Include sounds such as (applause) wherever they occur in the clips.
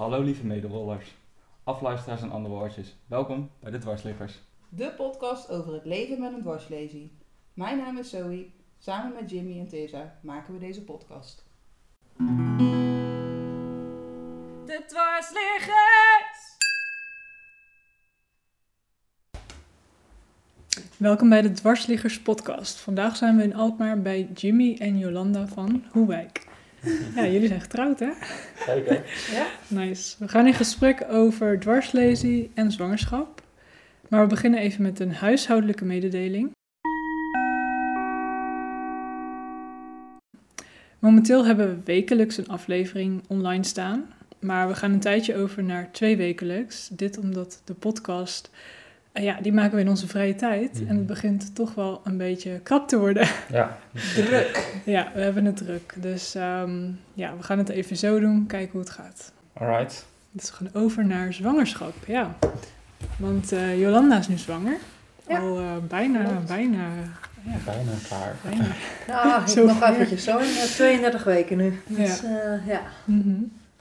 Hallo lieve medewollers, afluisteraars en andere woordjes. Welkom bij de Dwarsliggers. De podcast over het leven met een dwarslesie. Mijn naam is Zoe. Samen met Jimmy en Tessa maken we deze podcast. De dwarsliggers! Welkom bij de Dwarsliggers podcast. Vandaag zijn we in Alkmaar bij Jimmy en Jolanda van Hoewijk. (laughs) Ja, jullie zijn getrouwd hè? Zeker. Ja? Nice. We gaan in gesprek over dwarslesie en zwangerschap. Maar we beginnen even met een huishoudelijke mededeling. Momenteel hebben we wekelijks een aflevering online staan. Maar we gaan een tijdje over naar twee wekelijks. Dit omdat de podcast, ja, die maken we in onze vrije tijd. En het begint toch wel een beetje krap te worden. (laughs) Ja. Druk. Ja, we hebben het druk. Dus ehm, ja, we gaan het even zo doen, kijken hoe het gaat. Alright. Dus we gaan over naar zwangerschap, ja. Want eh, Jolanda is nu zwanger. Ja. Al eh, bijna, Klopt. bijna, ja, Bijna klaar. bijna. (laughs) Nou, Zo nog eventjes. Zo in eh, 32 weken nu. Ja. Dus, eh, ja, Mhm.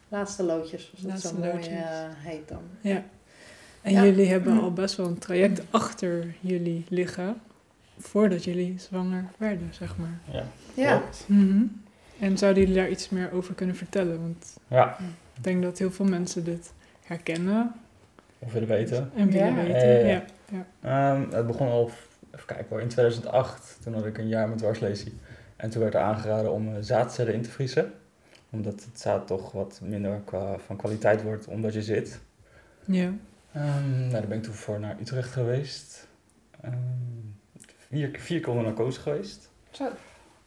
laatste loodjes, zoals dat Laatste zo mooi loodjes. eh, heet dan. ja. En Ja. jullie hebben al best wel een traject achter jullie liggen. Voordat jullie zwanger werden, zeg maar. Ja. Ja. Mhm. En zouden jullie daar iets meer over kunnen vertellen? Want Ja. ik denk dat heel veel mensen dit herkennen Of willen weten. en willen Ja. weten. Ja, ja, Ja, ja. ja. Ehm, het begon al, even kijken hoor, in 2008. Toen had ik een jaar met dwarslesie. En toen werd er aangeraden om eh, zaadcellen in te vriezen. Omdat het zaad toch wat minder qua, van kwaliteit wordt omdat je zit. ja. Ehm, nou, daar ben ik toen voor naar Utrecht geweest. Ehm, vier, vier keer onder narcose geweest. Zo.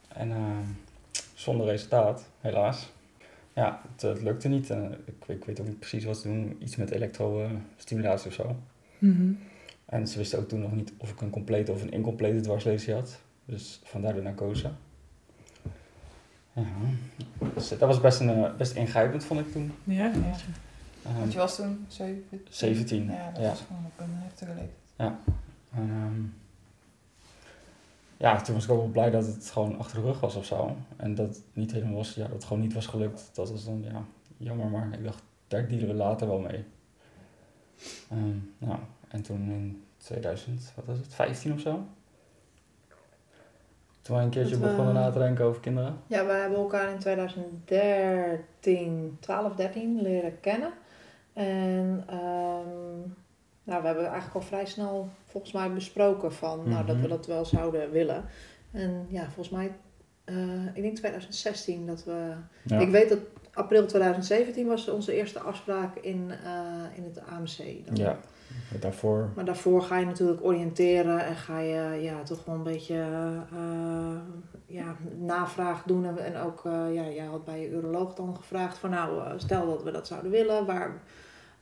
En ehm, zonder resultaat, helaas. Ja, het, het lukte niet. En ik, ik weet ook niet precies wat ze doen. Iets met elektrostimulatie of zo. Mhm. En ze wisten ook toen nog niet of ik een complete of een incomplete dwarslesie had. Dus vandaar de narcose. Ja. Dus dat was best, een, eh, best ingrijpend, vond ik toen. Ja, Ja. Ehm, Want je was toen 17? 17. Ja, dat ja. was gewoon op een heftige leeftijd. En, ehm, ja, toen was ik ook wel blij dat het gewoon achter de rug was of zo. En dat het niet helemaal was, ja, dat het gewoon niet was gelukt. Dat was dan, ja, jammer, maar ik dacht, daar dealen we later wel mee. Ehm, nou, en toen in 2000, wat was het, 15 of zo? Toen wij een keertje we- begonnen na te denken over kinderen. Ja, we hebben elkaar in 2013, 12, 13 leren kennen. En ehm, nou, we hebben eigenlijk al vrij snel volgens mij besproken van nou, dat we Mhm. dat wel zouden willen. En ja, volgens mij, eh, ik denk 2016 dat we Ja. Ik weet dat april 2017 was onze eerste afspraak in, eh, in het AMC. Dan. ja, daarvoor. Maar daarvoor ga je natuurlijk oriënteren en ga je ja, toch wel een beetje eh, ja, navraag doen. En, en ook, ja, jij had bij je uroloog dan gevraagd van nou, stel dat we dat zouden willen, waar,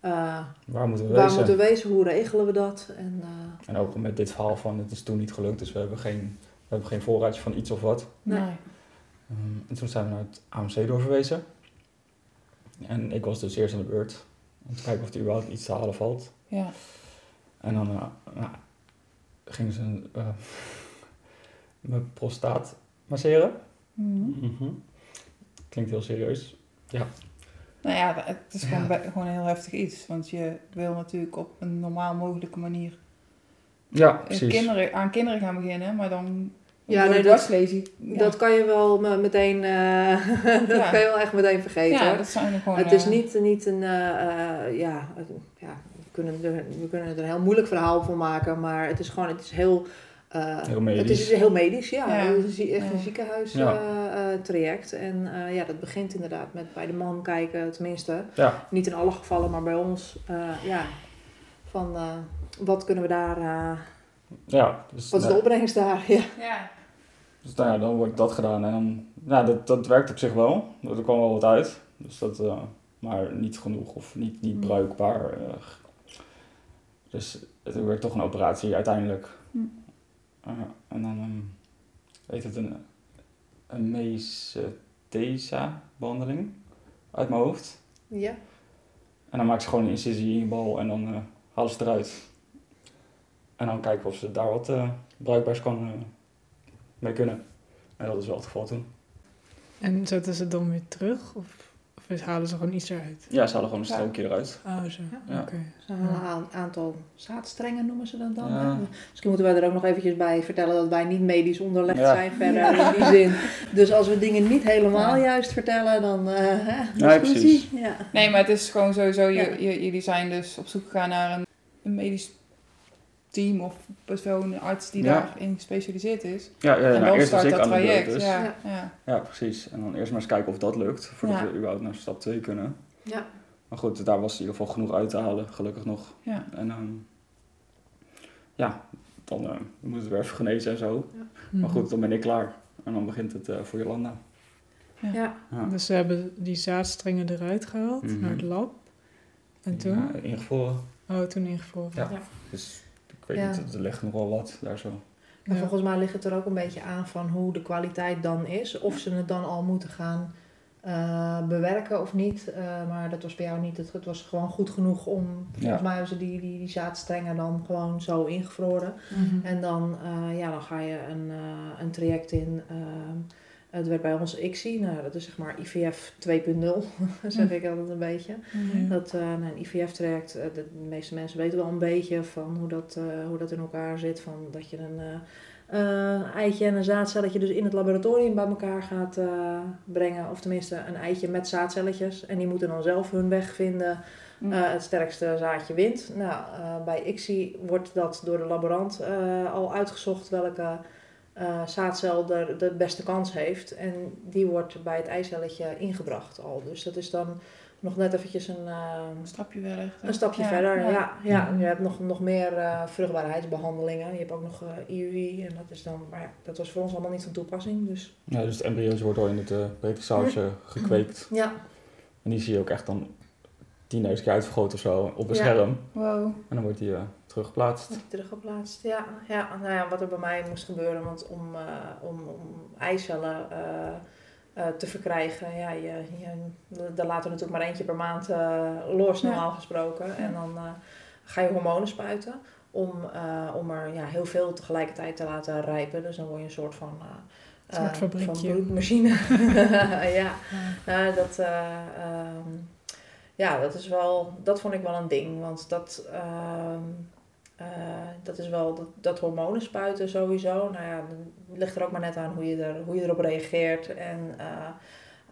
Waar moeten we waar wezen? moeten we wezen, hoe regelen we dat? En, eh, En ook met dit verhaal van, het is toen niet gelukt, dus we hebben geen, we hebben geen voorraadje van iets of wat. Nee. Ehm, en toen zijn we naar het AMC doorverwezen. En ik was dus eerst aan de beurt. Om te kijken of er überhaupt iets te halen valt. Ja. En dan eh, nou, gingen ze eh, (laughs) mijn prostaat masseren. Mhm. Klinkt heel serieus. Ja. Nou ja, het is gewoon, Ja. gewoon een heel heftig iets. Want je wil natuurlijk op een normaal mogelijke manier Ja, eh, precies. kinderen, aan kinderen gaan beginnen. Maar dan Ja, nee, dat-. Ja. Dat kan je wel me- meteen, eh, (laughs) dat Ja. kan je wel echt meteen vergeten. ja, dat zijn er gewoon... Het is eh, niet, niet een, eh, eh, ja, ja we, kunnen er, we kunnen er een heel moeilijk verhaal van maken, maar het is gewoon, het is heel, eh, Heel medisch. Het is heel medisch, ja. Ja. Het is echt een Ja. ziekenhuis Ja. eh, eh, traject. En eh, ja, dat begint inderdaad met bij de man kijken, tenminste. Ja, Niet in alle gevallen, maar bij ons, eh, ja, van eh, wat kunnen we daar, eh, ja. Dus, wat is nou, de opbrengst daar? (laughs) Ja. Ja. dus nou ja, dan wordt dat gedaan. En dan, ja, dat, dat werkt op zich wel. Er kwam wel wat uit. Dus dat, eh, maar niet genoeg of niet, niet Mm. bruikbaar. dus het werd toch een operatie uiteindelijk. Mm. Uh, en dan ehm, heet het een, een meesthesa-behandeling uit mijn hoofd. ja. En dan maken ze gewoon een incisie in je bal en dan eh, halen ze het eruit. En dan kijken of ze daar wat eh, bruikbaars kan, eh, mee kunnen. En dat is wel het geval toen. En zetten ze het dan weer terug? Of Of halen ze gewoon iets eruit? Ja, ze halen gewoon een Ja. strookje eruit. Oh, zo. Ja. Oké. Zo'n een aantal zaadstrengen noemen ze dat dan. Ja. Misschien moeten wij er ook nog eventjes bij vertellen dat wij niet medisch onderlegd Ja. zijn verder in die zin. (laughs) Dus als we dingen niet helemaal juist vertellen, dan uh, Ja, precies. Ja. Nee, maar het is gewoon sowieso, je, Ja. je- jullie zijn dus op zoek gegaan naar een, een medisch team of persoon, een arts die Ja. daarin gespecialiseerd is. Ja, ja en nou, dan eerst start dat traject. dus. Ja, Ja. ja. Ja, precies. En dan eerst maar eens kijken of dat lukt, voordat Ja. we überhaupt naar stap 2 kunnen. Ja. Maar goed, daar was in ieder geval genoeg uit te halen, gelukkig nog. ja. En ehm, ja, dan eh, moet het weer even genezen en zo. Maar Mhm. goed, dan ben ik klaar. En dan begint het eh, voor Jolanda. Ja. Ja. Dus ze hebben die zaadstrengen eruit gehaald Mhm. naar het lab. En toen? Ja, ingevroren. Oh, toen ingevroren. Ja. Ja. Dus ik weet Ja. niet, er ligt nog wel wat daar zo. Ja. volgens mij ligt het er ook een beetje aan van hoe de kwaliteit dan is. Of ze het dan al moeten gaan eh, bewerken of niet. Eh, maar dat was bij jou niet. Het, het was gewoon goed genoeg om... Volgens mij hebben ze die, die, die zaadstrengen dan gewoon zo ingevroren. Mhm. En dan, eh, ja, dan ga je een, eh, een traject in. Het werd bij ons ICSI. Nou, dat is zeg maar IVF 2.0, (laughs) zeg ik altijd een beetje. Ja. Dat, eh, nou, een IVF-traject, eh, de, de meeste mensen weten wel een beetje van hoe dat, eh, hoe dat in elkaar zit. Van dat je een eitje en een zaadcelletje dus in het laboratorium bij elkaar gaat brengen. Of tenminste een eitje met zaadcelletjes. En die moeten dan zelf hun weg vinden. Mm. Het sterkste zaadje wint. Nou, bij ICSI wordt dat door de laborant al uitgezocht welke eh, zaadcel de beste kans heeft. En die wordt bij het eicelletje ingebracht al. Dus dat is dan nog net eventjes een, eh, Een stapje verder. een stapje Ja, verder. Ja, ja. ja. je hebt nog, nog meer eh, vruchtbaarheidsbehandelingen. Je hebt ook nog eh IUI. En dat is dan, maar ja, dat was voor ons allemaal niet van toepassing. Dus Ja, dus het embryootje wordt al in het uh, gekweekt. ja, En die zie je ook echt dan 10.000 keer uitvergroot of zo op een Ja. scherm. Wow. En dan wordt die teruggeplaatst. Teruggeplaatst. Ja, ja, nou ja, wat er bij mij moest gebeuren, want om, eh, om, om eicellen eh, eh, te verkrijgen, ja, je, je, daar laten we natuurlijk maar eentje per maand eh, los, Ja. normaal gesproken. En dan eh, ga je hormonen spuiten om, eh, om er ja, heel veel tegelijkertijd te laten rijpen. Dus dan word je een soort van... eh, Een soort fabriekje. Van bloedmachine. (laughs) (laughs) ja. Ja. Nou, dat, eh, ehm, ja, dat is wel, dat vond ik wel een ding. Want dat, ehm, eh, dat is wel, dat, dat hormonen spuiten sowieso. Nou ja, het ligt er ook maar net aan hoe je, er, hoe je erop reageert. En eh,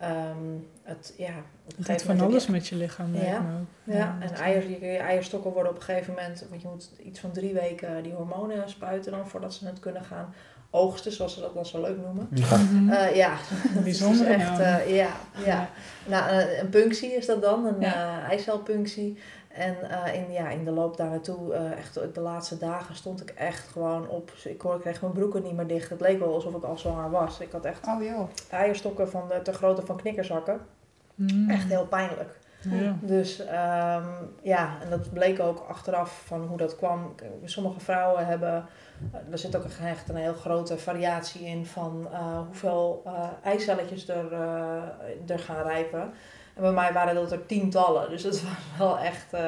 ehm, het, ja, Het doet van alles met je lichaam, Ja. Ja, en eier, je, je eierstokken worden op een gegeven moment, want je moet iets van drie weken die hormonen spuiten dan voordat ze het kunnen gaan oogsten, zoals ze dat dan zo leuk noemen. Ja. Mhm. Eh, ja, (laughs) dat Bijzonder is echt, eh, ja, ja. Nou, een punctie is dat dan, een Ja. eh eicelpunctie. En eh, in, ja, in de loop daar naartoe, eh, echt de laatste dagen, stond ik echt gewoon op. Ik, hoor, ik kreeg mijn broeken niet meer dicht. Het leek wel alsof ik al zwanger was. Ik had echt Oh joh. eierstokken van de, te grootte van knikkerzakken. Mhm. Echt heel pijnlijk. Ja. Dus ehm, ja, en dat bleek ook achteraf van hoe dat kwam. Sommige vrouwen hebben, eh, er zit ook echt een heel grote variatie in van eh, hoeveel eh eicelletjes er, eh, er gaan rijpen. En bij mij waren dat er tientallen, dus dat (laughs) was wel echt, eh,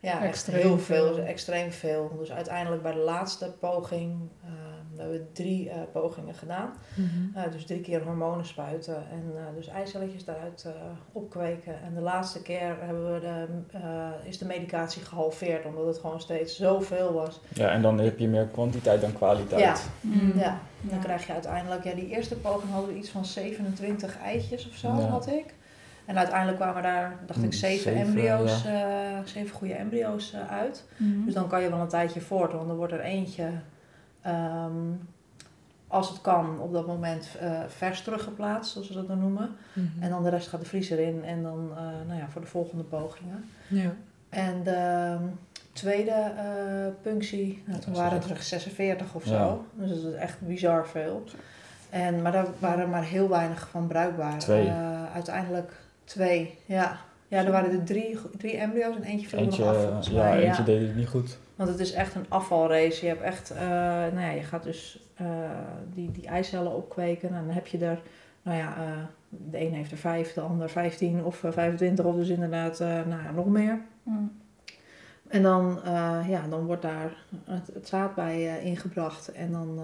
ja, echt Extreem heel veel, veel. extreem veel. Dus uiteindelijk bij de laatste poging, eh, we hebben drie eh, pogingen gedaan. Mhm. Uh, dus drie keer hormonen spuiten en uh, dus eicelletjes daaruit uh, opkweken. En de laatste keer hebben we de, uh, is de medicatie gehalveerd, omdat het gewoon steeds zoveel was. ja, en dan heb je meer kwantiteit dan kwaliteit. Ja, Mm. ja. dan Ja. krijg je uiteindelijk, ja, die eerste poging hadden we iets van 27 eitjes of zo, Ja. had ik. En uiteindelijk kwamen daar, dacht ik, Mm, zeven, zeven, embryo's, uh, zeven goede embryo's uh, uit. Mhm. Dus dan kan je wel een tijdje voort, want er wordt er eentje, ehm, als het kan, op dat moment uh, vers teruggeplaatst, zoals ze dat dan noemen. Mhm. En dan de rest gaat de vriezer in en dan uh, nou ja, voor de volgende pogingen. Ja. En de tweede uh, punctie, nou, toen waren het er 46 of zo. Ja. Dus dat is echt bizar veel. En, maar daar waren maar heel weinig van bruikbaar. Twee. Uh, uiteindelijk twee, ja. Ja, er waren er drie, drie embryo's en eentje viel Eentje, nog af volgens ja, eentje deed het niet goed. Want het is echt een afvalrace. Je hebt echt, uh, nou ja, je gaat dus uh, die, die eicellen opkweken. En dan heb je er, nou ja, uh, de een heeft er vijf, de ander vijftien of vijfentwintig. Of dus inderdaad, nou ja, nog meer. Mm. En dan, ja, dan wordt daar het, het zaad bij ingebracht. En dan,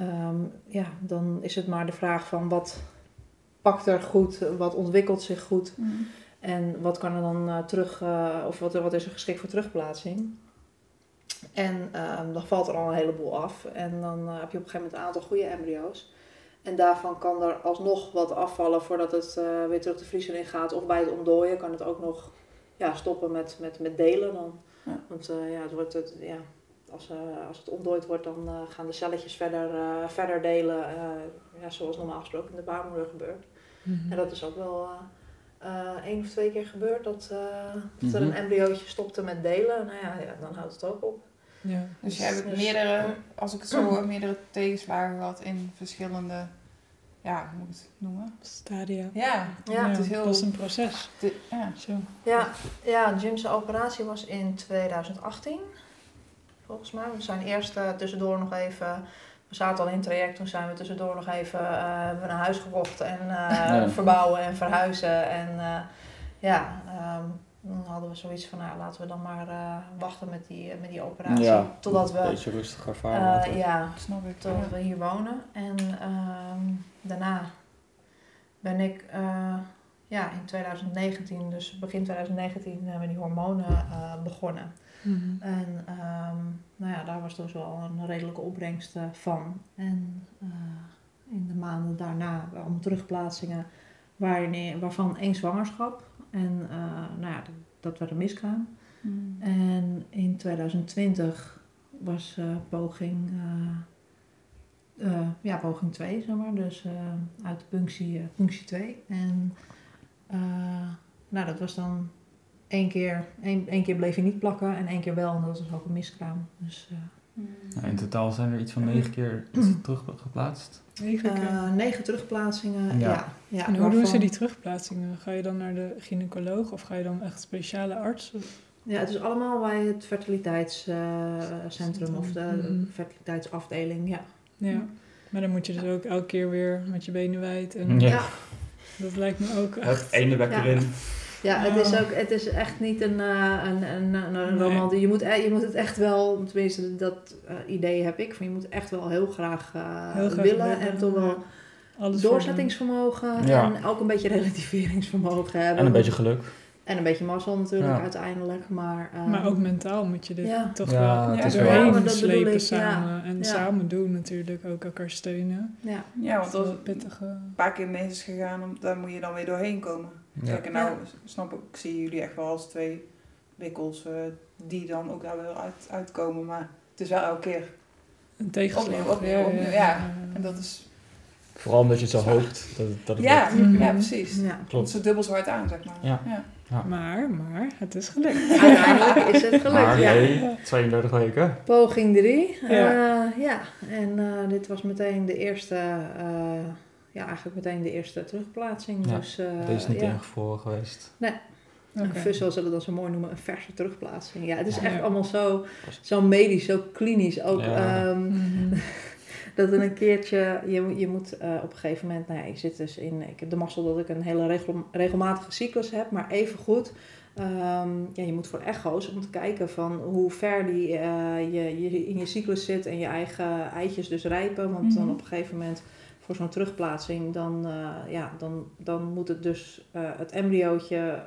um, ja, dan is het maar de vraag van wat pakt er goed, wat ontwikkelt zich goed. En wat kan er dan eh, terug, eh, of wat, wat is er geschikt voor terugplaatsing? En ehm, dan valt er al een heleboel af. En dan eh, heb je op een gegeven moment een aantal goede embryo's. En daarvan kan er alsnog wat afvallen voordat het weer terug de vriezer in gaat. Of bij het ontdooien kan het ook nog ja, stoppen met, met, met delen dan. Ja. Want ja, het wordt het, ja, als, als het ontdooid wordt, dan gaan de celletjes verder, verder delen. ja, zoals normaal gesproken in de baarmoeder gebeurt. Mhm. En dat is ook wel eh, eh, één of twee keer gebeurd. Dat, eh, dat er Mhm. een embryootje stopte met delen. Nou ja, ja, dan houdt het ook op. Ja. Dus je hebt Dus- meerdere, als ik het zo (clears throat) meerdere tegenslagen gehad in verschillende, ja, hoe moet ik het noemen? Stadia. Ja, Ja, het is heel, dat is een proces. de- ja. Zo. Ja, ja Jim's operatie was in 2018. Volgens mij. We zijn eerst tussendoor nog even... We zaten al in het traject. Toen zijn we tussendoor nog even... eh, een huis gekocht. En eh, (laughs) Ja. verbouwen en verhuizen. En eh, ja... ehm, dan hadden we zoiets van... Nou, laten we dan maar eh, wachten met die, met die operatie. Ja, totdat we... Een beetje rustiger eh, vaarwater. ja, snap ik. totdat we hier wonen. En ehm, daarna ben ik eh, ja, in 2019, dus begin 2019, hebben we die hormonen eh, begonnen. Mhm. En ehm, nou ja, daar was dus wel een redelijke opbrengst eh, van. En eh, in de maanden daarna om terugplaatsingen, waarin, waarvan één zwangerschap. En nou ja, dat, dat werd een miskraam. Mm. En in 2020 was poging, ja, poging 2, zeg maar. Dus eh, uit de punctie, eh, punctie 2. En eh, nou, dat was dan één keer, één, één keer bleef je niet plakken en één keer wel. En dat was ook een miskraam. Dus eh. Ja, in totaal zijn er iets van negen keer (clears throat) teruggeplaatst. Negen keer. eh, negen terugplaatsingen. Ja. Ja. Ja, en hoe doen ze die terugplaatsingen? Ga je dan naar de gynaecoloog of ga je dan echt speciale arts? Of? Ja, het is allemaal bij het fertiliteitscentrum of de fertiliteitsafdeling. Ja. Ja. Maar dan moet je dus ook elke keer weer met je benen wijd. En Ja. Ja. Dat lijkt me ook Het echt... ene bek Ja. erin. Ja, het is, Oh. ook, het is echt niet een, eh, een, een, een, een Nee. roman. Je moet, e- je moet het echt wel, tenminste dat eh, idee heb ik, van je moet echt wel heel graag, eh, Heel graag willen willen, en toch wel ja. Doorzettingsvermogen Ja. en ook een beetje (laughs) relativeringsvermogen hebben. En een beetje geluk. En een beetje mazzel natuurlijk Ja. uiteindelijk, maar... doen. eh, Maar ook mentaal moet je dit Ja. toch Ja, wel het is doorheen slepen ik, samen. En Ja. samen doen natuurlijk ook elkaar steunen. Ja. Ja, want Dat als is het een een pittige... paar keer mis is gegaan, daar moet je dan weer doorheen komen. Ja. Kijk, en nou snap ik, ik zie jullie echt wel als twee wikkels eh, die dan ook daar weer uit, uitkomen. Maar het is wel elke keer. Een tegenslag. Opnieuw, opnieuw, opnieuw, ja. En dat is... Vooral omdat je het zo hoopt dat het, dat het Ja, lukt. Mhm. ja, precies. ja. Het Klopt. is zo dubbel zo hard aan, zeg maar. Ja. ja. Maar, maar, het is gelukt. (laughs) Uiteindelijk is het gelukt, Maar ja. nee, 32 weken. Poging 3. Ja. Ja. ja, en eh, dit was meteen de eerste, eh, ja, eigenlijk meteen de eerste terugplaatsing. Ja, dus, eh, Deze is niet ja. ingevroren geweest. Een Oké. fus, zoals ze dat zo mooi noemen, een verse terugplaatsing. Ja, het is echt allemaal zo, zo medisch, zo klinisch. Ook Ja. ehm, Mhm. (laughs) dat er een keertje, je, moet- je moet eh, op een gegeven moment, nou ja, je zit dus in, ik heb de mazzel dat ik een hele regel, regelmatige cyclus heb, maar even goed. ehm, ja, je moet voor echo's om te kijken van hoe ver die, eh, je, je in je cyclus zit en je eigen eitjes dus rijpen. Want dan Mhm. op een gegeven moment voor zo'n terugplaatsing, dan, eh, ja, dan, dan moet het dus het embryootje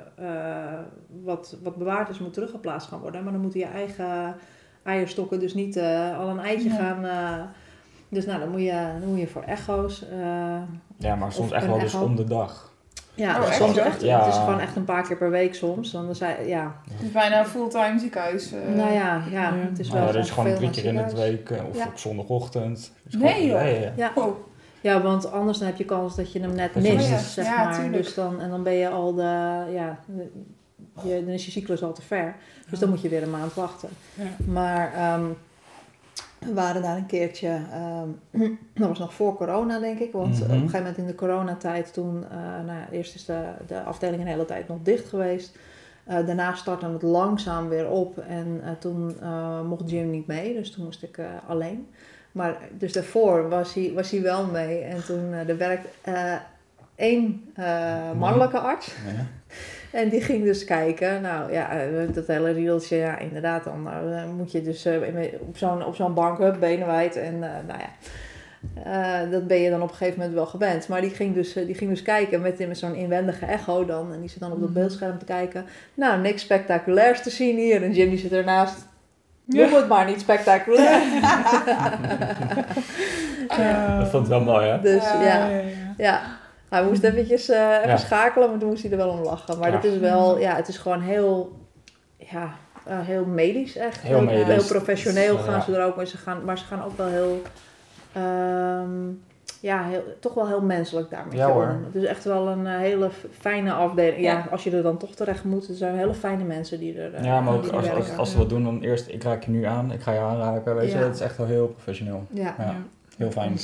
wat, wat bewaard is, moet teruggeplaatst gaan worden. Maar dan moeten je eigen eierstokken dus niet al een eitje Ja. gaan. Dus nou, dan moet je, dan moet je voor echo's. eh, Ja, maar soms echt wel dus om de dag. ja, Oh, echt soms echt. Ja. Het is gewoon echt een paar keer per week soms. Dan zei, ja, Het is bijna een fulltime ziekenhuis. eh. nou ja, ja, Ja. het is wel ja, dat is gewoon drie keer in de week eh, of Ja. op zondagochtend. Dus Nee, gewoon- joh. Ja. Oh, ja, want anders dan heb je kans dat je hem net Dat mist, mist. zeg Ja, maar. tuurlijk. Dus dan, en dan ben je al de, ja, je, dan is je cyclus al te ver. Dus dan moet je weer een maand wachten. Ja. Maar ehm, we waren daar een keertje, ehm, (clears throat) dat was nog voor corona denk ik, want Mhm. op een gegeven moment in de coronatijd toen, eh, nou, ja, eerst is de, de afdeling een hele tijd nog dicht geweest. Eh, daarna startte het langzaam weer op en eh, toen mocht Jim niet mee, dus toen moest ik alleen. Maar dus daarvoor was hij, was hij wel mee en toen er werkt één mannelijke arts. Ja. En die ging dus kijken. Nou ja, eh, dat hele riedeltje, ja, inderdaad. Dan eh, moet je dus eh, op zo'n op zo'n bank, hup, benen wijd. En eh, nou ja. Eh, dat ben je dan op een gegeven moment wel gewend. Maar die ging dus, die ging dus kijken met, met zo'n inwendige echo dan. En die zit dan op dat Mhm. beeldscherm te kijken. Nou, niks spectaculairs te zien hier. En Jim die zit ernaast. Ja. Noem het maar niet spectaculair. (laughs) (laughs) Ja. Dat vond ik wel mooi, hè? dus Ja. ja. Ja, ja, ja. Ja, hij moest eventjes eh, even Ja. schakelen, maar toen moest hij er wel om lachen. Maar Ja. dat is wel, ja, het is gewoon heel, ja, eh, heel medisch echt. Heel medisch. Heel professioneel gaan ze er ook, maar ze gaan, maar ze gaan ook wel heel, ehm, ja, heel, toch wel heel menselijk daarmee Ja, hoor. Het is echt wel een eh, hele fijne afdeling. Ja. Ja. als je er dan toch terecht moet, er zijn hele fijne mensen die er, eh, Ja, maar ook als, als, ze wat doen, dan eerst, ik raak je nu aan, ik ga je aanraken, weet je. Dat is echt wel heel professioneel. Ja. Heel fijn.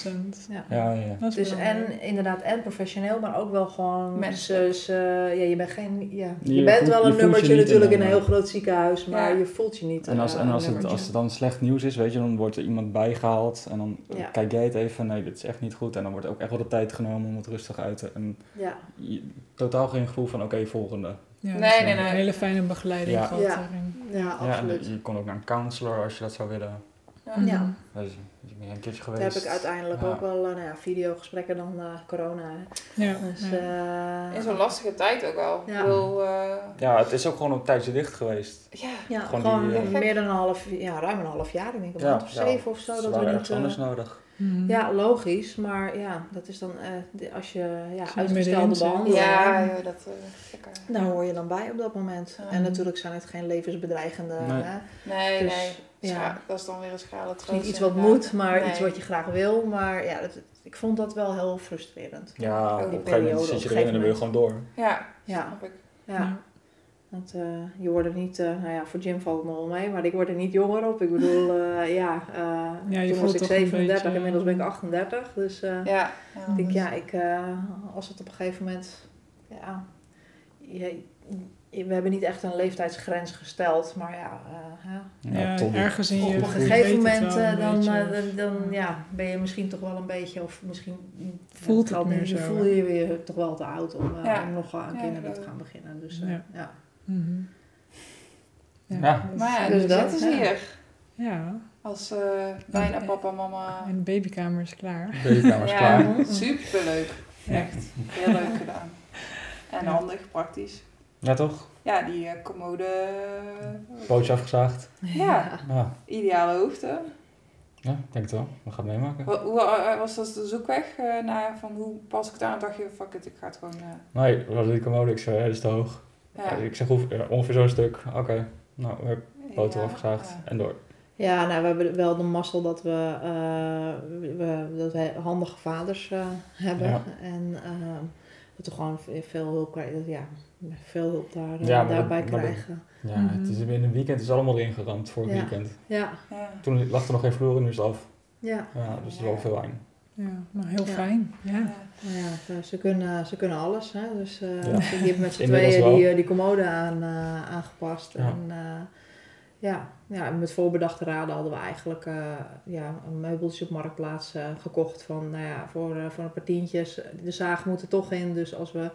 Ja. Ja, Dus en inderdaad, en professioneel, maar ook wel gewoon. Dus, eh, ja, je bent geen. Ja, je, Je bent voelt- wel een nummertje natuurlijk in een een- heel groot ziekenhuis, maar Ja. je voelt je niet. En als, en als, het, als het dan slecht nieuws is, weet je, dan wordt er iemand bijgehaald en dan Ja. kijk jij het even, nee, dit is echt niet goed. En dan wordt ook echt wel de tijd genomen om het rustig uit te... En Ja, je- totaal geen gevoel van, oké, volgende. Ja, Nee, dus nee, Een nee. hele fijne begeleiding Ja. gehad Ja. daarin. ja, Ja, absoluut. en je kon ook naar een counselor als je dat zou willen. Ja. Ja. Dus je bent een keertje Daar geweest. heb ik uiteindelijk Ja. ook wel eh, nou ja, videogesprekken dan eh, corona. Ja, Dus, ja. eh, In zo'n lastige tijd ook wel. Ja. Ik bedoel, eh, Ja, het is ook gewoon een tijdje dicht geweest. ja. ja, gewoon gewoon, die, meer dan een half, ja, ruim een half jaar, ik denk een Ja, maand of ja. zeven of zo. Dat we niet, anders nodig. Mhm. ja, logisch, maar ja, dat is dan eh, de- als je ja, uitgestelde behandeling. Ja, joh, dat uh. Daar hoor je dan bij op dat moment. Ja. En natuurlijk zijn het geen levensbedreigende. Nee. Hè? Nee, Dus, nee. ja. Scha- Dat is dan weer een is troost. niet iets wat inderdaad. moet, maar Nee. iets wat je graag wil. Maar ja, dat, ik vond dat wel heel frustrerend. Ja, op die een gegeven moment periode, zit je erin en dan wil je gewoon door. Ja, Ja. snap ik. Ja. Want eh, je wordt er niet, eh, nou ja, voor Jim valt het nog wel mee, maar ik word er niet jonger op. Ik bedoel, (laughs) eh, ja, eh, Ja, je toen was ik toch een 37, beetje- inmiddels ben ik 38. Dus eh, Ja. ja. ik denk, ja, ik, eh, als het op een gegeven moment, ja, je, je- we hebben niet echt een leeftijdsgrens gesteld, maar ja, eh, ja, ergens in je op een gegeven moment een dan, beetje. dan, dan ja, ben je misschien toch wel een beetje, of misschien Voelt het meer je zo, voel hè? je weer toch wel te oud om, eh, Ja. om nog aan Ja, kinderen te gaan beginnen. Dus eh, Ja. Ja. Mhm. Ja, Ja. dat is- Maar ja, Dus dus dat, dat is hier. Ja, Als eh, bijna papa, mama. en de babykamer is klaar. Babykamer is Ja, klaar. (laughs) superleuk. Echt. Heel leuk gedaan. En Ja. handig, praktisch. Ja, toch? Ja, die eh, commode. Pootje afgezaagd. Ja, Ja, ideale hoogte. ja ik denk het wel. We gaan het meemaken. Hoe eh, was dat de zoekweg eh, naar van hoe pas ik het aan? Dacht je, fuck it, ik ga het gewoon. eh, Nee, hadden die commode. Ik zei, ja, dat is te hoog. Ja. Ik zeg ja, ongeveer zo'n stuk. Oké, nou, we hebben Ja, afgezaagd ja. en door. Ja, nou, we hebben wel de mazzel dat we, eh, we, dat we handige vaders eh, hebben. Ja. En eh, dat we gewoon veel hulp krijgen. Ja, veel hulp daar, eh, Ja, daarbij dat- maar dat- krijgen. Ja, Mhm. het is in een weekend is allemaal erin geramd, vorig Ja. weekend. Ja, Ja. Toen lag er nog geen vloer en nu is het af. ja. Ja, dus het is wel veel wijn. Ja, maar heel Ja. fijn. Ja. Ja. Nou ja, ze- kunnen, ze kunnen alles. Hè? Dus eh Ja. die hebben met z'n tweeën die, eh, die commode aan, eh, aangepast. Ja. En eh, ja, ja, met voorbedachte raden hadden we eigenlijk eh, ja, een meubeltje op Marktplaats eh, gekocht. Van, nou ja, voor, eh, voor een paar tientjes. De zaag moet er toch in. Dus als, we,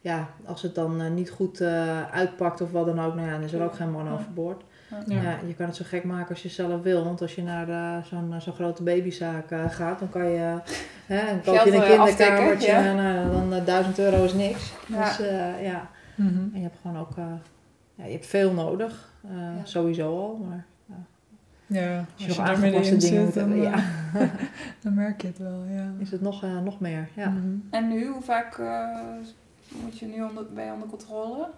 ja, als het dan eh, niet goed eh, uitpakt of wat dan ook, nou ja, dan is er ook geen man Ja. overboord. Ja. Ja. je kan het zo gek maken als je zelf wil. Want als je naar eh, zo'n zo'n grote babyzaak eh, gaat, dan kan je, hè, dan koop je een eh, kinderkamertje en eh, dan eh, 1000 euro is niks. Ja. Dus eh, ja, Mhm. en je hebt gewoon ook, eh, ja, je hebt veel nodig. eh, Ja. Sowieso al, maar Ja, als als je je nog aangepaste middenin dingen moet zit, dan, hebben, ja, eh, (laughs) dan merk je het wel. Ja. is het nog, eh, nog meer. Ja. Mhm. En nu, hoe vaak eh, moet je nu onder, bij onder controle?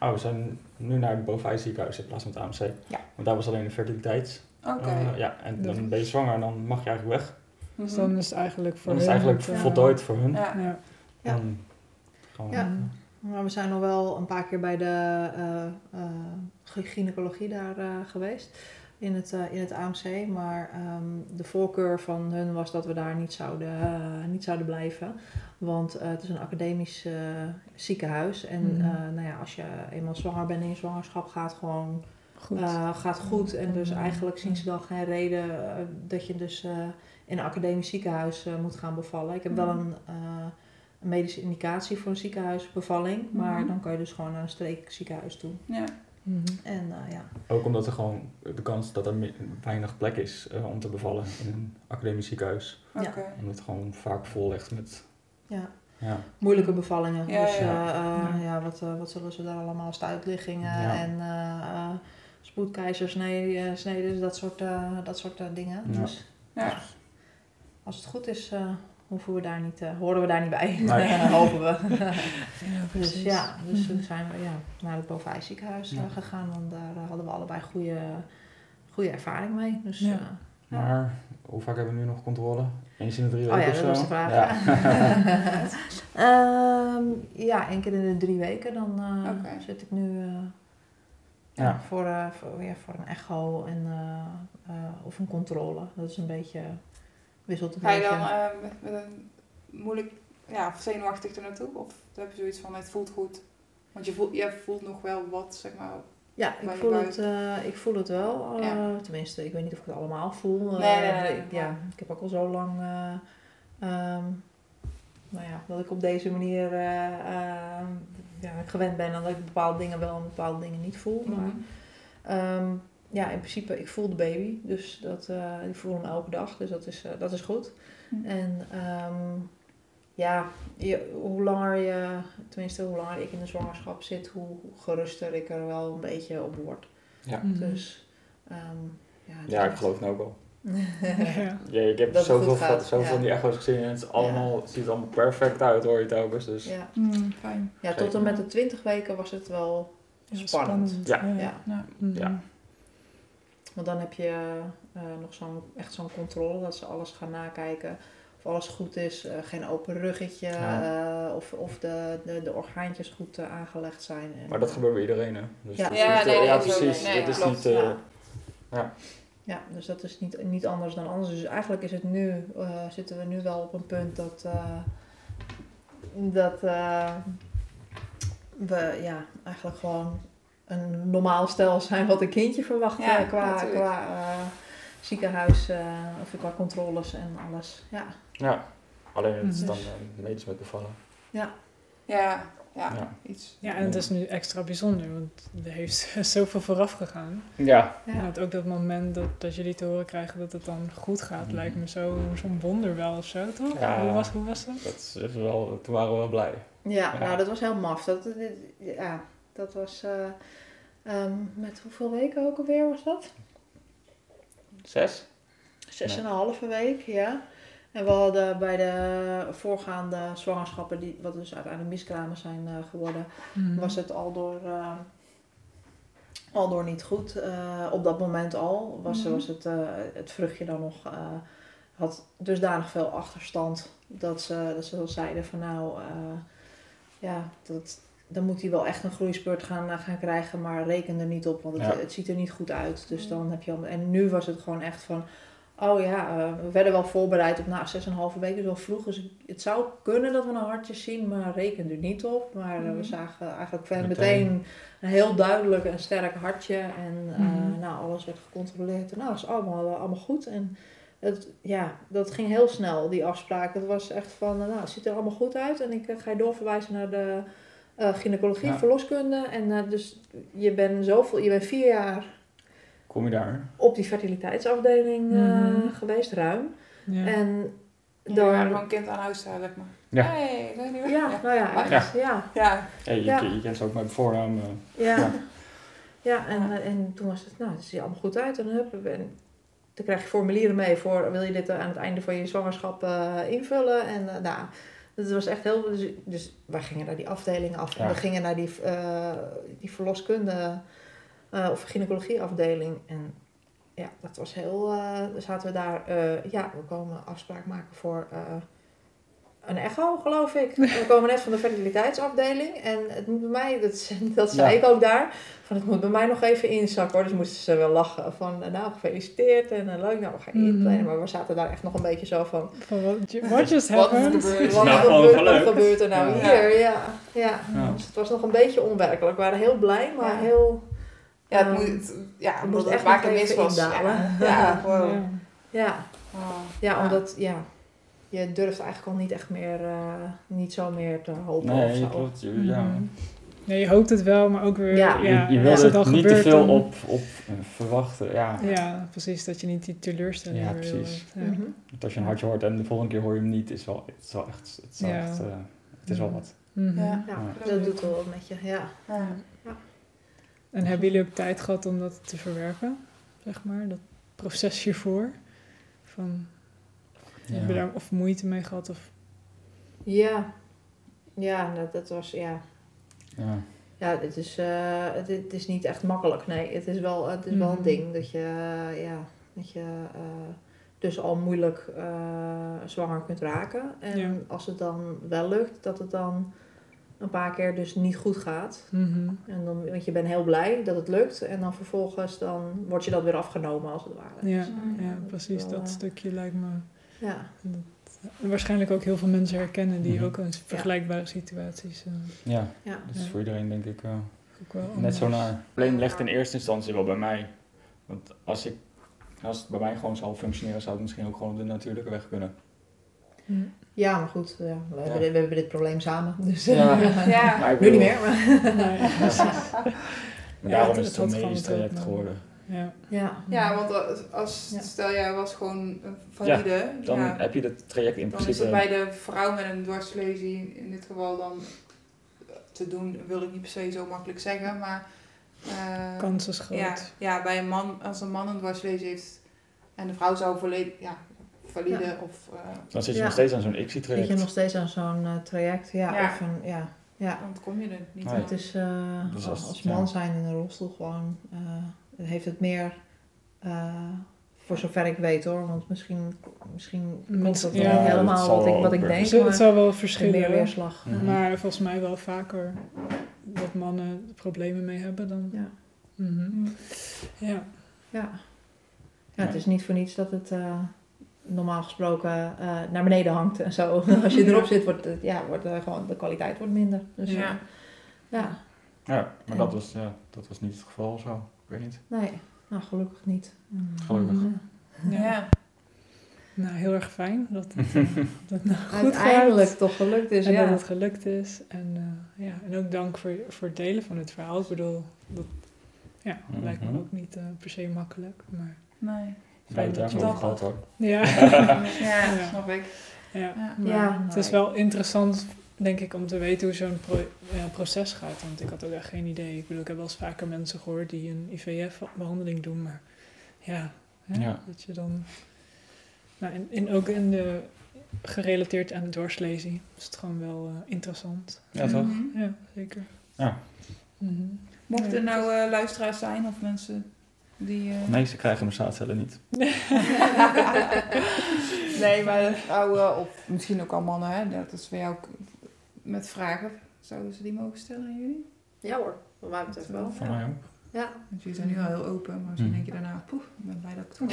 Oh, we zijn nu naar het bovenijs ziekenhuis in plaats van het AMC. Ja. Want daar was alleen de fertiliteit. Oké. Eh, ja, en dan ben je zwanger en dan mag je eigenlijk weg. Mhm. Dus dan is het eigenlijk voor Dan is het hun eigenlijk eh, voltooid voor hun. Ja. Ja. Ja. Dan gewoon, Ja. Maar we zijn nog wel een paar keer bij de eh, eh, gy- gynaecologie daar eh, geweest. In het, eh, in het AMC. Maar ehm, de voorkeur van hun was dat we daar niet zouden, eh, niet zouden blijven. Want eh, het is een academisch ziekenhuis. En Mhm. nou ja, als je eenmaal zwanger bent in je zwangerschap gaat gewoon Goed. gaat goed. En dus Ja. eigenlijk zien ze dan geen reden dat je dus in een academisch ziekenhuis moet gaan bevallen. Ik heb wel Mhm. een, een medische indicatie voor een ziekenhuisbevalling. Maar Mhm. dan kan je dus gewoon naar een streekziekenhuis toe. Ja. Mhm. En eh, ja, Ook omdat er gewoon de kans dat er weinig plek is eh, om te bevallen in een academisch ziekenhuis. Ja. Oké. Omdat het gewoon vaak vol ligt met... ja. Ja, moeilijke bevallingen. Ja, dus ja. eh, Ja. ja, wat, eh, wat zullen ze daar allemaal? Stuitliggingen Ja. en eh eh spoedkeizersneden, sneden, dat soort, eh, dat soort dingen. Ja. Dus Ja. als het goed is, eh, hoeven we daar niet, eh, horen we daar niet bij. Nee. (laughs) Hopen we. Ja, (laughs) dus ja, dus Mhm. toen zijn we ja, naar het Bovij ziekenhuis eh, Ja. gegaan. Want daar eh, hadden we allebei goede, goede ervaring mee. Dus, Ja. eh, Ja. maar hoe vaak hebben we nu nog controle? Eens in de drie Oh weken ja, of dat zo? was de vraag. Ja. (laughs) Ehm, ja, één keer in de drie weken. Dan eh, zit ik nu eh, ja. Voor, eh, voor, ja, voor een echo en, eh, eh, of een controle. Dat is een beetje, wisselt een Ga je dan eh, met, met een moeilijk, ja, of zenuwachtig er naartoe? Of heb je zoiets van, het voelt goed? Want je voelt, je voelt nog wel wat, zeg maar. ja, ik voel, buik? het, eh, ik voel het wel. eh, Ja. Tenminste, ik weet niet of ik het allemaal voel. Nee, Eh, nee, nee, ja, maar- ik heb ook al zo lang... eh, ehm, nou ja, dat ik op deze manier eh, ehm, ja, gewend ben en dat ik bepaalde dingen wel en bepaalde dingen niet voel. Maar Mhm. Ja, in principe, ik voel de baby. Dus dat, eh, ik voel hem elke dag. Dus dat is, eh, dat is goed. Hm. En ehm, ja, je, hoe langer je, tenminste hoe langer ik in de zwangerschap zit, hoe geruster ik er wel een beetje op word. Ja. Mhm. Dus ehm, ja, ja, ik geloof het ook wel. (laughs) Ja. Ja, ik heb Dat zoveel, goed van, gaat, zoveel ja. van die echo's gezien en het, is allemaal, het ziet er allemaal perfect uit hoor je telkens. Dus ja. Mm, fijn. ja, tot en met de 20 weken was het wel Ja, spannend. Ja. Ja. Ja. Want dan heb je eh, nog zo'n, echt zo'n controle dat ze alles gaan nakijken. Of alles goed is, eh, geen open ruggetje, Ja. eh, of, of de, de, de orgaantjes goed aangelegd zijn. En, Maar dat gebeurt bij iedereen hè. Dus Ja. Ja, niet, nee, nee, ja dat is ook- precies. nee, het is klopt, niet... eh, ja. Ja, dus dat is niet, niet anders dan anders. Dus eigenlijk is het nu, eh, zitten we nu wel op een punt dat, eh, dat eh, we ja, eigenlijk gewoon een normaal stel zijn wat een kindje verwacht Ja, eh, qua, natuurlijk. qua eh, ziekenhuis eh, of qua controles en alles. Ja. ja, alleen het is Mhm. dan eh, medisch met bevallen. Ja, ja, Ja. iets. Ja, en het is nu extra bijzonder, want er heeft (laughs) zoveel vooraf gegaan. Ja, Ja. Ja. ook dat moment dat, dat jullie te horen krijgen dat het dan goed gaat, Mhm. lijkt me zo- zo'n wonder wel of zo, toch? Ja. Hoe, was, hoe was dat? dat is is wel, toen waren we wel blij. Ja, Ja. nou dat was heel maf. Dat, dat- ja, dat was eh, ehm, met hoeveel weken ook alweer was dat? Zes? Zes Nee. en een halve week, ja. En we hadden bij de voorgaande zwangerschappen, die, wat dus uiteindelijk miskramen zijn eh, geworden, Mhm. was het al door, eh, al door niet goed. Eh, op dat moment al was, Mhm. was het, eh, het vruchtje dan nog, eh, had dusdanig veel achterstand dat ze, dat ze wel zeiden van nou, eh, ja, dat, dan moet hij wel echt een groeispurt gaan, eh, gaan krijgen, maar reken er niet op, want het, Ja. het ziet er niet goed uit. Dus Mhm. dan heb je al, en nu was het gewoon echt van, oh ja, eh, we werden wel voorbereid op nou, zes en een halve weken, is wel vroeg. Dus het zou kunnen dat we een hartje zien, maar reken er niet op. Maar eh, we Mhm. zagen eigenlijk meteen. Meteen. meteen een heel duidelijk en sterk hartje. En eh, Mhm. nou, alles werd gecontroleerd. En nou, dat is allemaal, allemaal goed. En het, ja, dat ging heel snel, die afspraak. Het was echt van, nou, het ziet er allemaal goed uit. En ik ga je doorverwijzen naar de eh, gynaecologie, Ja. verloskunde. En eh, dus je bent zoveel, je bent vier jaar Kom je daar? op die fertiliteitsafdeling eh, Mhm. geweest, ruim. Ja. En waren gewoon kind aan huis staan, zeg maar. Ja. Hey, zijn die weer? Ja, nou ja, echt, ja. Ja. Ja, je, Ja. je kent ze ook met voornaam. eh. Ja. Ja. Ja, en, en toen was het, nou, het ziet er allemaal goed uit. En, hup, en dan krijg je formulieren mee voor, wil je dit aan het einde van je zwangerschap eh, invullen? En uh, nou, dat was echt heel, dus, dus wij gingen naar die afdeling af. En we gingen naar die, uh, die verloskunde uh, of gynaecologieafdeling. En ja, dat was heel, uh, dan zaten we daar, ja, we komen afspraak maken voor een echo, geloof ik. (laughs) We komen net van de fertiliteitsafdeling. En het moet bij mij, dat, (laughs) dat zei ja. ik ook daar, van het moet bij mij nog even inzakken hoor. Dus moesten ze wel lachen van, nou gefeliciteerd en uh, leuk, nou we gaan inplannen. Mm -hmm. Maar we zaten daar echt nog een beetje zo van... What just happened? Wat, gebeurt, (laughs) wat, nou, gebeurt, wat gebeurt er nou ja. hier? Ja, ja. ja. Dus het was nog een beetje onwerkelijk. We waren heel blij, maar ja. heel... Ja, het moet, het, ja, het moest echt nog mis was. Ja, ja, wow. ja. Ja. Ja, omdat, ja, je durft eigenlijk al niet echt meer, uh, niet zo meer te hopen nee, of zo. klopt. Ja. Mhm. Nee, je hoopt het wel, maar ook weer... Ja. Ja, je, je wil het er dan niet te veel dan- op, op eh, verwachten. Ja. Ja, precies. Dat je niet die teleurstelling Ja, precies. Ja. Mhm. Want als je een hartje hoort en de volgende keer hoor je hem niet, is wel, het is wel echt, het is wel, Ja. echt, eh, het is wel wat. Mhm. Ja. Ja, Ja. dat doet wel wat met je. Ja. Ja. En hebben jullie ook tijd gehad om dat te verwerken, zeg maar? Dat proces hiervoor? Van, Heb je daar of moeite mee gehad? Of, Ja, ja dat, dat was, ja. Ja. Ja, het is, eh, het, het is niet echt makkelijk. Nee, het is wel, het is wel een Mhm. ding dat je, eh, ja, dat je eh, dus al moeilijk eh, zwanger kunt raken. En Ja. als het dan wel lukt, dat het dan een paar keer dus niet goed gaat. Mhm. En dan, want je bent heel blij dat het lukt. En dan vervolgens dan wordt je dat weer afgenomen als het ware. Ja, Dus, ja, precies. wel, Dat stukje lijkt me... Ja, En waarschijnlijk ook heel veel mensen herkennen die Mhm. ook in vergelijkbare situaties... eh, ja, ja. dat is Ja. voor iedereen denk ik eh, ook wel net zo naar. Het probleem ligt in eerste instantie wel bij mij. Want als, ik, als het bij mij gewoon zou functioneren, zou het misschien ook gewoon op de natuurlijke weg kunnen. Ja, maar goed, ja, we, Hebben, dit- we hebben dit probleem samen. Dus Ja. Ja. (laughs) Nu niet meer. Maar, Nee, (laughs) Maar Ja, daarom het- is het het zo'n had medisch traject geworden. Ja. ja. Ja, want als, als Ja. stel jij was gewoon een valide, Dan ja, heb je het traject in dan is principe... het bij de vrouw met een dwarslesie in dit geval dan te doen, wil ik niet per se zo makkelijk zeggen, maar eh, Kans is groot. ja, ja, bij een man, als een man een dwarslesie heeft en de vrouw zou volledig, ja, valide Ja. of, eh, Dan zit je Ja. nog steeds aan zo'n Zit ICSI-traject. je nog steeds aan zo'n eh, traject? Ja, Ja. of een, ja, ja. dan kom je er niet Nee. aan. Het is eh, Dus als, als- als ja. man zijn in een rolstoel gewoon, eh, heeft het meer, eh, voor zover ik weet hoor, want misschien, misschien klopt Mensen- dat ja, niet helemaal wat ik, wat ik denk, het zal wel meer verschillen. weerslag. Mhm. Maar volgens mij wel vaker dat mannen er problemen mee hebben dan... Ja. Mhm. Hm. Ja. Ja. ja, het is niet voor niets dat het eh, normaal gesproken eh, naar beneden hangt en zo. (laughs) Als je erop zit, wordt, het, ja, wordt gewoon, de kwaliteit wordt minder. Dus, Ja. ja. ja, Ja, maar dat was, ja, dat was niet het geval zo. Ik weet niet. nee, nou gelukkig niet. Mm. Gelukkig. Ja. Ja. Nou, heel erg fijn dat het, eh, (laughs) dat het nou goed Uiteindelijk gaat. toch gelukt is, En ja. dat het gelukt is. En, eh, ja, en ook dank voor, voor het delen van het verhaal. Ik bedoel, dat ja, lijkt me ook niet eh, per se makkelijk. Maar Nee. Het dat je dat- gehad hoor. ja, (laughs) Ja, Ja. snap ik. ja. Ja. Maar Ja, het is wel interessant, denk ik, om te weten hoe zo'n pro- ja, proces gaat. Want ik had ook echt geen idee. Ik bedoel, ik heb wel eens vaker mensen gehoord die een IVF-behandeling doen. Maar ja, hè, Ja. dat je dan... Nou, en, en ook in de, gerelateerd aan de dwarslesie is het gewoon wel eh, interessant. Ja, toch? Mhm. Ja, zeker. Ja. Mhm. Mochten er nou eh, luisteraars zijn of mensen die... eh, Nee, ze krijgen mijn zaadcellen niet. (laughs) (laughs) nee, maar vrouwen, of misschien ook al mannen, hè, dat is voor jou ook met vragen. Zouden ze die mogen stellen aan jullie? Ja hoor, wat mij betreft wel. Van mij ook. Ja. Want jullie zijn nu al heel open, maar misschien Hmm. denk je daarna, poef, ik ben blij dat ik het hoor.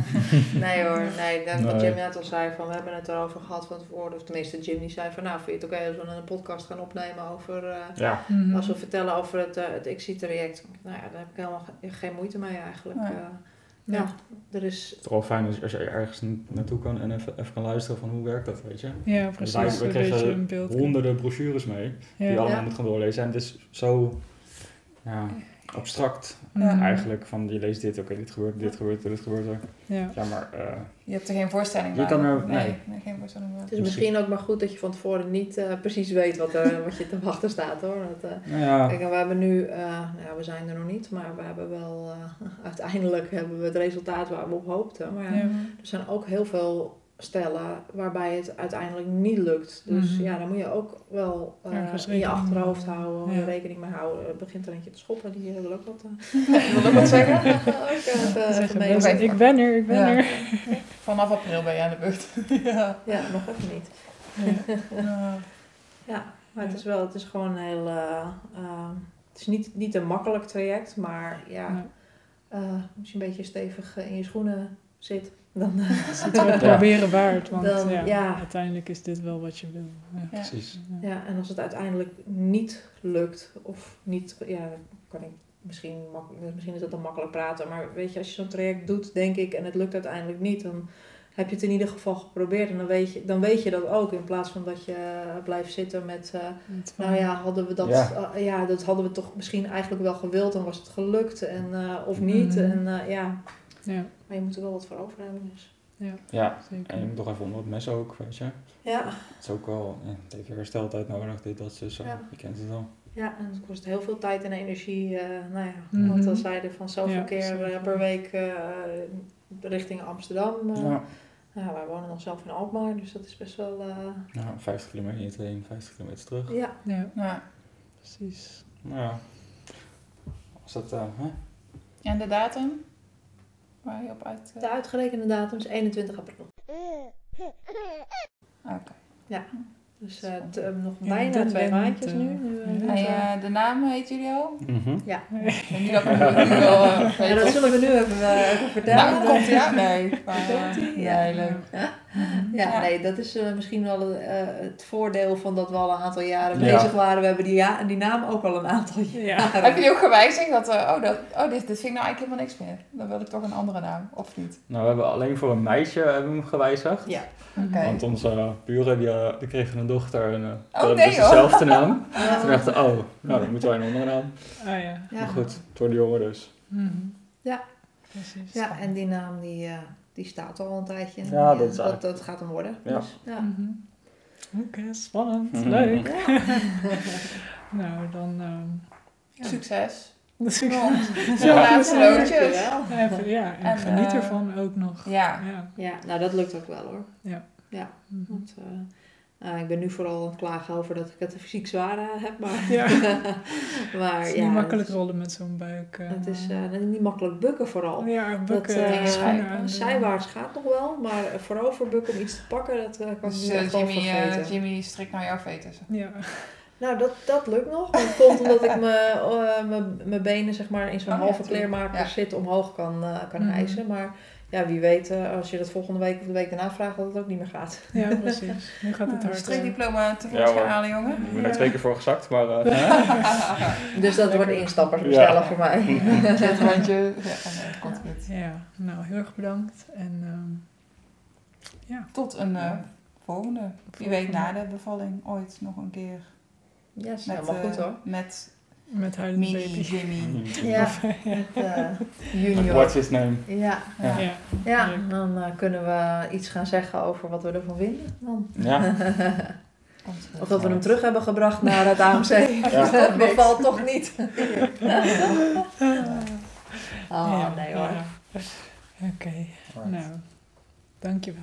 (laughs) Nee hoor, nee, dat wat. Jim net al zei, van we hebben het erover gehad van tevoren. Of tenminste, Jim die zei van nou, vind je het oké als we een podcast gaan opnemen over... eh, Ja. Mhm. Als we vertellen over het, eh het ICSI-traject, nou ja, daar heb ik helemaal ge- geen moeite mee eigenlijk. Nee. Eh, Ja. ja, er is... Het is toch wel fijn als, als je ergens na- naartoe kan en even, even kan luisteren van hoe werkt dat, weet je. Ja, wij- precies. we kregen. Honderden brochures mee, die je allemaal Ja. moet gaan doorlezen. En het is zo ja, abstract Mhm. eigenlijk, van je leest dit, oké, dit gebeurt, dit gebeurt, dit gebeurt er. Ja. Ja, maar eh, Je hebt er geen voorstelling Je bij. kan er- nee, nee. nee, geen voorstelling bij. Het is misschien ook maar goed dat je van tevoren niet eh, precies weet wat, er, wat je te wachten staat hoor. Dat, eh, nou ja, Kijk, en we hebben nu, eh, nou ja, we zijn er nog niet, maar we hebben wel, eh, (laughs) uiteindelijk hebben we het resultaat waar we op hoopten. Maar er zijn ook heel veel stellen waarbij het uiteindelijk niet lukt. Dus Mhm. ja, dan moet je ook wel eh, in je achterhoofd houden. Ja. rekening mee houden. Er begint er eentje te schoppen, die wil ook wat, eh, (laughs) (laughs) wil ook wat zeggen. (laughs) ook mensen, ik ben er, ik ben Ja. er. Vanaf april ben je aan de beurt. ja. Ja, nog even niet. Ja. Ja, maar het is wel, het is gewoon een heel, eh, eh, het is niet, niet een makkelijk traject, maar ja, Ja. eh, als je een beetje stevig eh, in je schoenen zit, dan, eh, Het is het (laughs) wel proberen waard, want Dan, ja, ja. uiteindelijk is dit wel wat je wil. Ja. Ja. precies. Ja. ja, en als het uiteindelijk niet lukt, of niet, ja, kan ik misschien, misschien is dat dan makkelijk praten, maar weet je, als je zo'n traject doet, denk ik, en het lukt uiteindelijk niet, dan heb je het in ieder geval geprobeerd. En dan weet je, dan weet je dat ook. In plaats van dat je blijft zitten met... eh, nou ja, hadden we dat, Ja. eh, ja, dat hadden we toch misschien eigenlijk wel gewild. En was het gelukt en, eh, of niet. Mhm. En eh, ja, Ja, maar je moet er wel wat voor over hebben. Dus. Ja, zeker. en je moet toch even onder het mes ook, weet je. Ja, Het is ook wel, ja, het heeft hersteltijd nodig, dit, dat, zo. Ja. Je kent het wel. ja, en het kost heel veel tijd en energie. eh, nou ja, Mhm. want dan zeiden van zoveel Ja, keer zeker. eh, per week eh, richting Amsterdam. Ja. Ja, wij wonen nog zelf in Alkmaar, dus dat is best wel... eh, Nou, 50 kilometer hierheen, 50 kilometer terug. ja, Ja, Ja. precies. Nou ja. Als dat, eh, hè? En de datum? Waar je op uit... de uitgerekende datum is 21 april. (laughs) Oké. Dus eh, t- eh, nog Ja, bijna twee bent, maandjes nu. nu eh, ja. eh, de naam weet jullie al? Mhm. ja. En (laughs) dat wel ja, zullen we nu even, eh, even vertellen. Nou, komt aan? Nee. (laughs) Maar, nee, leuk. Ja, Ja. nee, dat is eh, misschien wel eh, het voordeel van dat we al een aantal jaren Ja. bezig waren. We hebben die, ja, die naam ook al een aantal Ja. jaren. Heb je die ook gewijzigd? Dat, oh, dat, oh dit, dit vind ik nou eigenlijk helemaal niks meer. Dan wil ik toch een andere naam, of niet? Nou, we hebben alleen voor een meisje hebben we hem gewijzigd. Ja. Oké. Want onze buren die, die kregen een dochter en eh Oh, dat nee, dezelfde naam. (laughs) Ja. Toen dachten oh, nou dan moeten wij een andere naam. Ah ja. Ja. Maar goed, voor de jongen dus. Mhm. Ja. Precies. ja, en die naam die, eh, die staat al een tijdje. Ja, dat is dat, gaat hem worden. Ja. Dus, ja. Mhm. Oké, spannend. Mhm. Leuk. Ja. (laughs) Nou, dan... ehm ja. Succes. Dat is ook- Zo Ja. laatste Ja, loodjes. Even, ja, en, En, geniet eh, ervan ook nog. Ja. Ja. Ja, nou dat lukt ook wel hoor. Mhm. Want, eh, nou, ik ben nu vooral aan het klagen over dat ik het fysiek zwaar eh, heb. Maar, Ja. (laughs) maar Het is ja, niet makkelijk het, rollen met zo'n buik. eh. het is eh, niet makkelijk bukken vooral. ja, bukken, dat, eh, schoenen zijwaarts gaat nog wel, maar voorover bukken om iets te pakken, dat eh, kan ik Dus eh, Jimmy, eh, vergeten. Jimmy strikt naar jouw vetussen. Ja. Nou, dat, dat lukt nog. Dat komt omdat ik mijn eh, benen zeg maar, in zo'n Oh, halve kleermaker Ja. zit omhoog kan, eh, kan hijsen. Maar ja, wie weet, eh, als je dat volgende week of de week daarna vraagt, dat het ook niet meer gaat. ja, precies. Nu gaat het Nou, hard. Strikdiploma te Ja, hoor. halen, jongen. Ik ben er twee keer voor gezakt, maar eh, (laughs) Dus dat wordt instappers bestellen Ja. voor mij. (laughs) Zet een randje. Ja, komt goed. Ja, nou heel erg bedankt. En ehm, ja, Tot een eh, volgende. Wie weet na de bevalling ooit nog een keer. Ja, Met, helemaal goed eh, hoor. Met met huilende mini baby. Jimmy. Ja, met eh, (laughs) junior. what's his name? Ja, Ja. Ja, dan eh, kunnen we iets gaan zeggen over wat we ervan vinden. Dan. Ja. (laughs) Of dat we hem terug hebben gebracht naar het AMC. (laughs) Ja. dat bevalt toch niet. Ah, Ja, nee hoor. ja. Oké, nou, dankjewel.